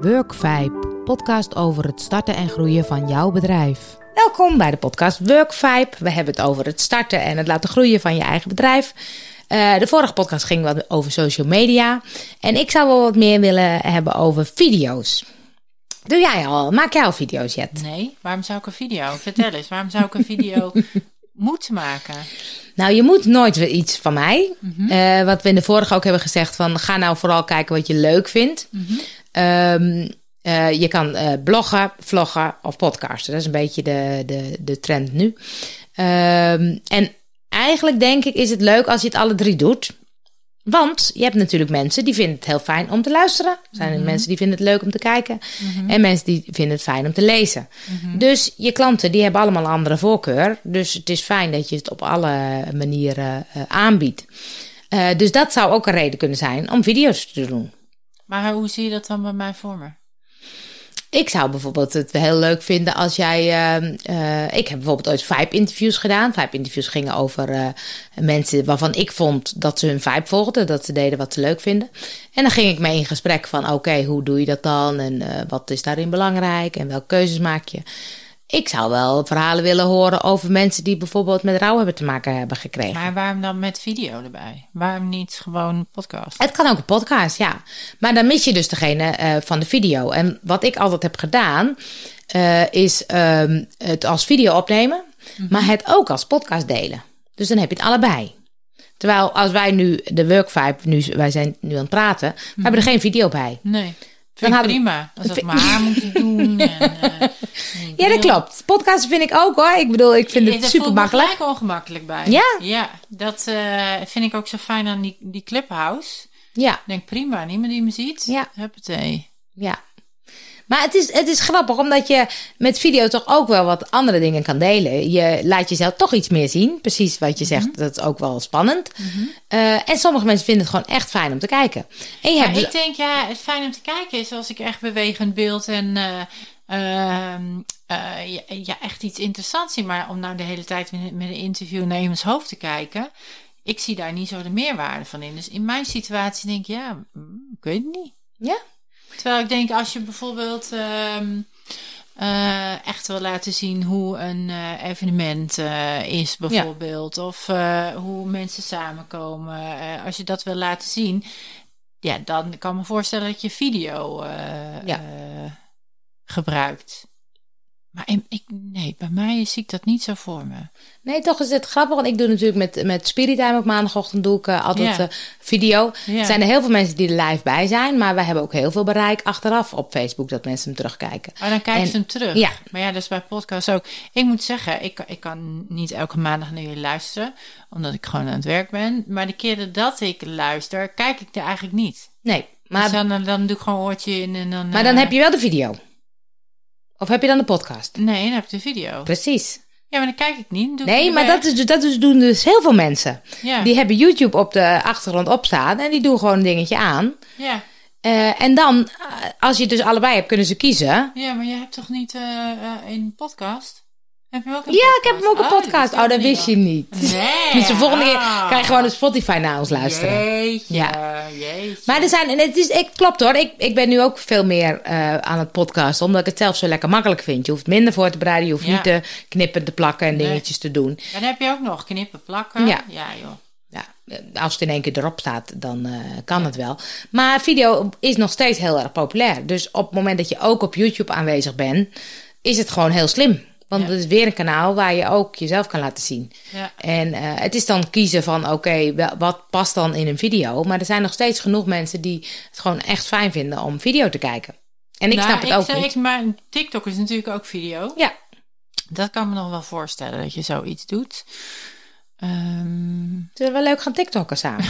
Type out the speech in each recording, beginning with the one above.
Workvibe, podcast over het starten en groeien van jouw bedrijf. Welkom bij de podcast Workvibe. We hebben het over het starten en het laten groeien van je eigen bedrijf. Uh, de vorige podcast ging wat over social media. En ik zou wel wat meer willen hebben over video's. Doe jij al? Maak jij al video's, Jet? Nee, waarom zou ik een video? Vertel eens, waarom zou ik een video moeten maken? Nou, je moet nooit weer iets van mij. uh, wat we in de vorige ook hebben gezegd: van ga nou vooral kijken wat je leuk vindt. Mm -hmm. um, uh, je kan uh, bloggen, vloggen of podcasten. Dat is een beetje de, de, de trend nu. Um, en eigenlijk denk ik is het leuk als je het alle drie doet. Want je hebt natuurlijk mensen die vinden het heel fijn om te luisteren. Er zijn mm -hmm. mensen die vinden het leuk om te kijken. Mm -hmm. En mensen die vinden het fijn om te lezen. Mm -hmm. Dus je klanten die hebben allemaal een andere voorkeur. Dus het is fijn dat je het op alle manieren uh, aanbiedt. Uh, dus dat zou ook een reden kunnen zijn om video's te doen. Maar hoe zie je dat dan bij mij voor me? Ik zou bijvoorbeeld het heel leuk vinden als jij. Uh, uh, ik heb bijvoorbeeld ooit Vibe interviews gedaan. Vibe interviews gingen over uh, mensen waarvan ik vond dat ze hun vibe volgden. Dat ze deden wat ze leuk vinden. En dan ging ik mee in gesprek van: oké, hoe doe je dat dan? En wat is daarin belangrijk? En welke keuzes maak je? Ik zou wel verhalen willen horen over mensen die bijvoorbeeld met rouw hebben te maken hebben gekregen. Maar waarom dan met video erbij? Waarom niet gewoon podcast? Het kan ook een podcast, ja. Maar dan mis je dus degene uh, van de video. En wat ik altijd heb gedaan, uh, is um, het als video opnemen, mm -hmm. maar het ook als podcast delen. Dus dan heb je het allebei. Terwijl als wij nu de workvibe, nu, wij zijn nu aan het praten, mm -hmm. we hebben er geen video bij. Nee. Vind prima. Als ik mijn haar moet doen. En, uh, ja, dat klopt. Podcast vind ik ook hoor. Ik bedoel, ik vind het super makkelijk. Ik ongemakkelijk bij. Ja? Ja, dat uh, vind ik ook zo fijn aan die, die Clubhouse. Ja. Ik denk prima, niemand die me ziet. Ja. Huppatee. Ja. Maar het is, het is grappig, omdat je met video toch ook wel wat andere dingen kan delen. Je laat jezelf toch iets meer zien. Precies wat je zegt, mm -hmm. dat is ook wel spannend. Mm -hmm. uh, en sommige mensen vinden het gewoon echt fijn om te kijken. En je ja, hebt ik denk, ja, het fijn om te kijken is als ik echt bewegend beeld en uh, uh, ja, ja, echt iets interessants zie. Maar om nou de hele tijd met, met een interview naar iemands hoofd te kijken, ik zie daar niet zo de meerwaarde van in. Dus in mijn situatie denk ik, ja, ik weet het niet. Ja? Terwijl ik denk, als je bijvoorbeeld um, uh, echt wil laten zien hoe een uh, evenement uh, is, bijvoorbeeld. Ja. Of hoe mensen samenkomen. als je dat wil laten zien, ja, dan kan ik me voorstellen dat je video ja. gebruikt. Maar ik, nee, bij mij zie ik dat niet zo voor me. Nee, toch is het grappig. Want ik doe natuurlijk met, met Spirit Time op maandagochtend doe ik uh, altijd uh, video. Er zijn er heel veel mensen die er live bij zijn. Maar wij hebben ook heel veel bereik achteraf op Facebook dat mensen hem terugkijken. Maar dan kijken en, ze hem terug. Ja. Maar ja, dat is bij podcast ook. Ik moet zeggen, ik, ik kan niet elke maandag naar jullie luisteren. Omdat ik gewoon aan het werk ben. Maar de keren dat ik luister, kijk ik er eigenlijk niet. Nee. Maar dus dan, dan doe ik gewoon een oortje in en dan... Maar dan uh, heb je wel de video. Of heb je dan de podcast? Nee, dan heb je de video. Precies. Ja, maar dan kijk ik niet. Doe nee, ik maar dat, is, dat is, doen dus heel veel mensen. Ja. Die hebben YouTube op de achtergrond opstaan en die doen gewoon een dingetje aan. Ja. Uh, en dan, als je het dus allebei hebt, kunnen ze kiezen. Ja, maar je hebt toch niet uh, uh, een podcast? Heb je ook een ja, podcast? ik heb hem ook een podcast. Oh, dat wist je niet. Nee. dus de volgende keer kan je gewoon op Spotify naar ons luisteren. Jeetje, ja. jeetje. Maar er zijn, en het is, ik, klopt hoor, ik, ik ben nu ook veel meer uh, aan het podcasten, omdat ik het zelf zo lekker makkelijk vind. Je hoeft minder voor te bereiden, je hoeft ja. niet te knippen, te plakken en nee. dingetjes te doen. Dan heb je ook nog knippen, plakken. Ja, ja joh. Ja, als het in één keer erop staat, dan uh, kan ja. het wel. Maar video is nog steeds heel erg populair. Dus op het moment dat je ook op YouTube aanwezig bent, is het gewoon heel slim. Want ja. het is weer een kanaal waar je ook jezelf kan laten zien. Ja. En uh, het is dan kiezen van oké, okay, wat past dan in een video? Maar er zijn nog steeds genoeg mensen die het gewoon echt fijn vinden om video te kijken. En ik nou, snap het ik ook zeg, niet. Maar TikTok is natuurlijk ook video. Ja. Dat kan me nog wel voorstellen dat je zoiets doet. Um... Zullen we leuk gaan TikTokken samen?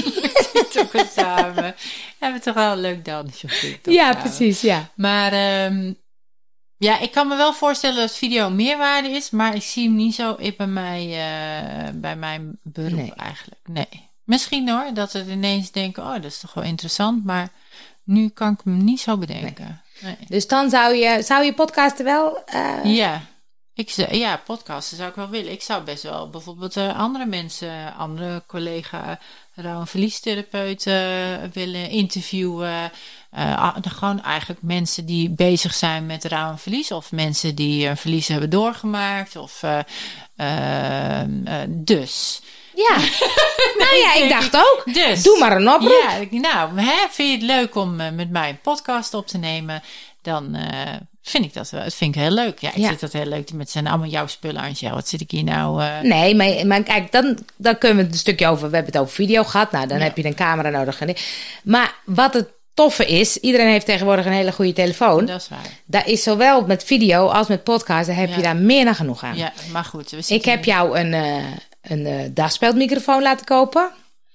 TikTokken samen. We hebben toch wel een leuk dansje op TikTok Ja, samen. precies, ja. Maar um, ja, ik kan me wel voorstellen dat video meerwaarde is, maar ik zie hem niet zo bij, mij, uh, bij mijn beroep Nee. eigenlijk. Nee. Misschien hoor, dat het ineens denken, oh, dat is toch wel interessant, maar nu kan ik hem niet zo bedenken. Nee. Dus dan zou je, zou je podcasten wel... eh, Ja. Ik, zou- ja, podcasten zou ik wel willen. Ik zou best wel bijvoorbeeld eh, andere mensen, andere collega rouw- en verliestherapeuten willen interviewen. Uh, gewoon eigenlijk mensen die bezig zijn met rouw en verlies. Of mensen die een verlies hebben doorgemaakt. Of uh, dus. Ja, nou ja, ik dacht ook. Dus, doe maar een oproep. Ja, nou, hè, vind je het leuk om met mij een podcast op te nemen? Dan vind ik dat wel. Dat vind ik heel leuk. Ja, ik ja. zit dat heel leuk met zijn allemaal jouw spullen, Angel. Wat zit ik hier nou? Uh... Nee, maar, maar kijk, dan, dan kunnen we het een stukje over. We hebben het over video gehad. Nou, dan heb je een camera nodig. Maar wat het toffe is, iedereen heeft tegenwoordig een hele goede telefoon. Dat is waar. Daar is zowel met video als met podcast, daar heb je daar meer dan genoeg aan. Ja, maar goed. ik heb jou een, uh, een uh, dagspeldmicrofoon laten kopen.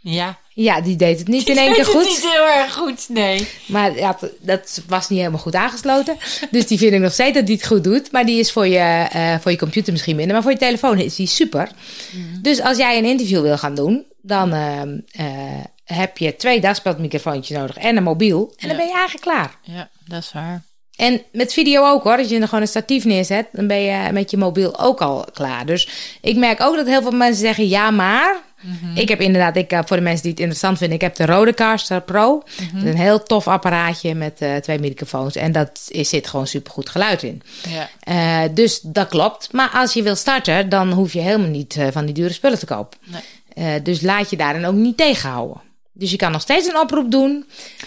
Ja. Ja, die deed het niet in één keer goed. niet heel erg goed, nee. Maar ja, dat was niet helemaal goed aangesloten. dus die vind ik nog steeds dat die het goed doet. Maar die is voor je, uh, voor je computer misschien minder. Maar voor je telefoon is die super. Mm. Dus als jij een interview wil gaan doen, dan uh, uh, heb je twee daspeldmicrofoontjes nodig en een mobiel. En dan ben je eigenlijk klaar. Ja, dat is waar. En met video ook hoor. Als je er gewoon een statief neerzet, dan ben je met je mobiel ook al klaar. Dus ik merk ook dat heel veel mensen zeggen ja, maar. Mhm. Ik heb inderdaad, ik, eh, voor de mensen die het interessant vinden, ik heb de Rodecaster Pro. Mm Een heel tof apparaatje met uh, twee microfoons. En dat is, zit gewoon supergoed geluid in. Ja. Uh, dus dat klopt. Maar als je wil starten, dan hoef je helemaal niet van die dure spullen te kopen. Nee. dus laat je daarin ook niet tegenhouden. Dus je kan nog steeds een oproep doen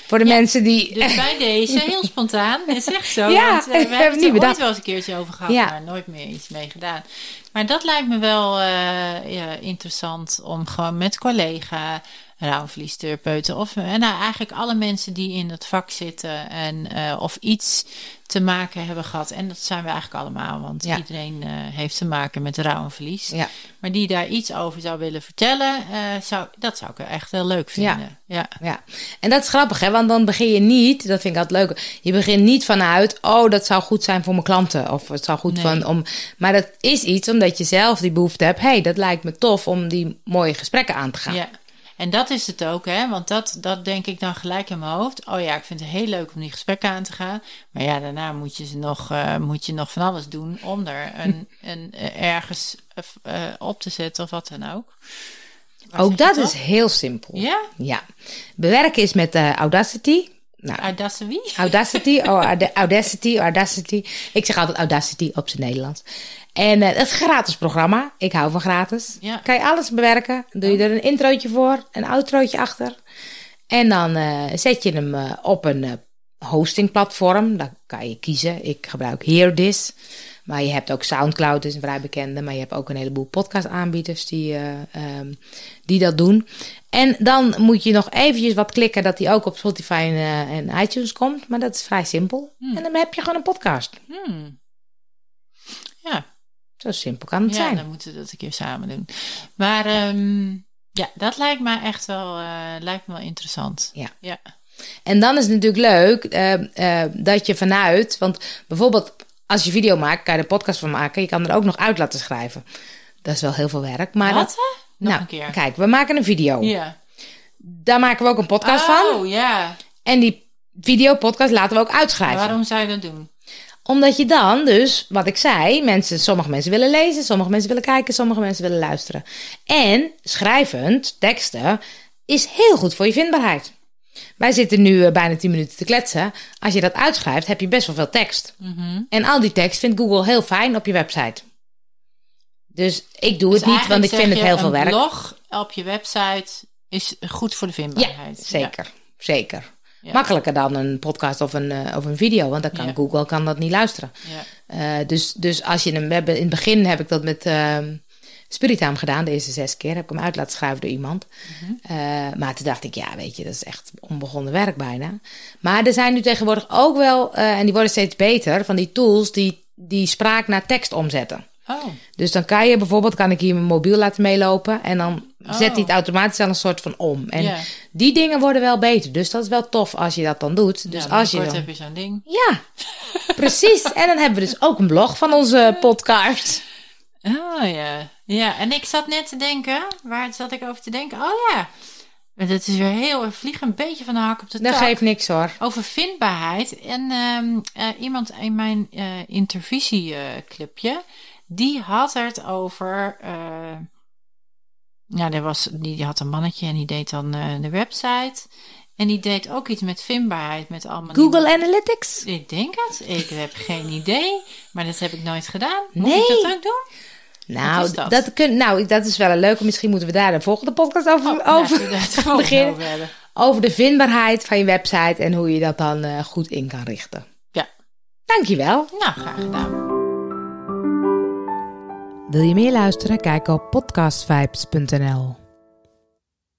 voor de mensen die. Dus bij deze, heel spontaan, is echt zo. Ja, want, uh, we hebben het er ooit wel eens een keertje over gehad, ja. maar nooit meer iets mee gedaan. Maar dat lijkt me wel uh, ja, interessant om gewoon met collega rouwverliestherapeuten of en nou, eigenlijk alle mensen die in het vak zitten en uh, of iets te maken hebben gehad. En dat zijn we eigenlijk allemaal, want ja. iedereen uh, heeft te maken met rouw en verlies. Ja. Maar die daar iets over zou willen vertellen, uh, zou, dat zou ik echt heel leuk vinden. Ja. ja. Ja. En dat is grappig, hè? want dan begin je niet, dat vind ik altijd leuk, je begint niet vanuit, oh, dat zou goed zijn voor mijn klanten. Of het zou goed nee. van om. Maar dat is iets omdat je zelf die behoefte hebt, hey, dat lijkt me tof om die mooie gesprekken aan te gaan. Ja. En dat is het ook, hè? Want dat, dat denk ik dan gelijk in mijn hoofd. Oh ja, ik vind het heel leuk om die gesprekken aan te gaan. Maar ja, daarna moet je, ze nog, uh, moet je nog van alles doen om er een, een, ergens uh, op te zetten of wat dan ook. Ook dat is heel simpel. Ja? Ja. Bewerken is met uh, Audacity. Nou, Audacity? Audacity, oh, Audacity, Audacity. Ik zeg altijd Audacity op zijn Nederlands. En uh, het is een gratis programma. Ik hou van gratis. Ja. Kan je alles bewerken. Doe je er een introotje voor, een outrootje achter. En dan uh, zet je hem uh, op een hostingplatform. Dan kan je kiezen. Ik gebruik HearDis. Maar je hebt ook Soundcloud, is een vrij bekende. Maar je hebt ook een heleboel podcast-aanbieders die, um, die dat doen. En dan moet je nog eventjes wat klikken dat die ook op Spotify en, en iTunes komt. Maar dat is vrij simpel. Hmm. En dan heb je gewoon een podcast. Hmm. Ja, zo simpel kan het ja, zijn. Ja, dan moeten we dat een keer samen doen. Maar um, ja, dat lijkt me echt wel, uh, lijkt me wel interessant. Ja. ja. En dan is het natuurlijk leuk uh, uh, dat je vanuit, want bijvoorbeeld als je video maakt, kan je er podcast van maken. Je kan er ook nog uit laten schrijven. Dat is wel heel veel werk. Maar Wat? Dat, nog nou, een keer. Kijk, we maken een video. Ja. Daar maken we ook een podcast oh, van. Oh ja. En die video podcast laten we ook uitschrijven. Waarom zou je dat doen? Omdat je dan dus, wat ik zei, mensen, sommige mensen willen lezen, sommige mensen willen kijken, sommige mensen willen luisteren. En schrijvend, teksten, is heel goed voor je vindbaarheid. Wij zitten nu uh, bijna 10 minuten te kletsen. Als je dat uitschrijft, heb je best wel veel tekst. Mm -hmm. En al die tekst vindt Google heel fijn op je website. Dus ik doe dus het niet, want ik vind het heel veel werk. Een blog op je website is goed voor de vindbaarheid. Ja, zeker. Ja. Zeker. Ja. Makkelijker dan een podcast of een, uh, of een video, want dan kan. Google kan dat niet luisteren. Ja. Uh, dus, dus als je hem, we hebben, in het begin heb ik dat met uh, Spiritam gedaan, de eerste zes keer. Heb ik hem uit laten schrijven door iemand. Mhm. Uh, maar toen dacht ik, ja, weet je, dat is echt onbegonnen werk bijna. Maar er zijn nu tegenwoordig ook wel, uh, en die worden steeds beter, van die tools die, die spraak naar tekst omzetten. Oh, Dus dan kan je bijvoorbeeld, kan ik hier mijn mobiel laten meelopen en dan Oh. zet hij het automatisch al een soort van om. En die dingen worden wel beter. Dus dat is wel tof als je dat dan doet. Dus ja, als je dan... heb je zo'n ding. Ja, precies. En dan hebben we dus ook een blog van onze podcast. Oh ja. Ja, en ik zat net te denken, waar zat ik over te denken? Oh ja, dat is weer heel, vlieg een beetje van de hak op de Dat tak. geeft niks hoor. Over vindbaarheid. En ehm, eh, iemand in mijn intervisieclipje, die had het over. ja, er was, die, die had een mannetje en die deed dan de website. En die deed ook iets met vindbaarheid met allemaal. Google nieuwe- Analytics? Ik denk het. Ik heb geen idee. Maar dat heb ik nooit gedaan. Moet Nee. ik dat ook doen? Nou, is dat? dat? kun, nou, dat is wel een leuke. Misschien moeten we daar de volgende podcast over, Oh, over beginnen. Over de vindbaarheid van je website en hoe je dat dan eh, goed in kan richten. Ja. Dankjewel. Nou, graag gedaan. Wil je meer luisteren? Kijk op podcastvibes.nl.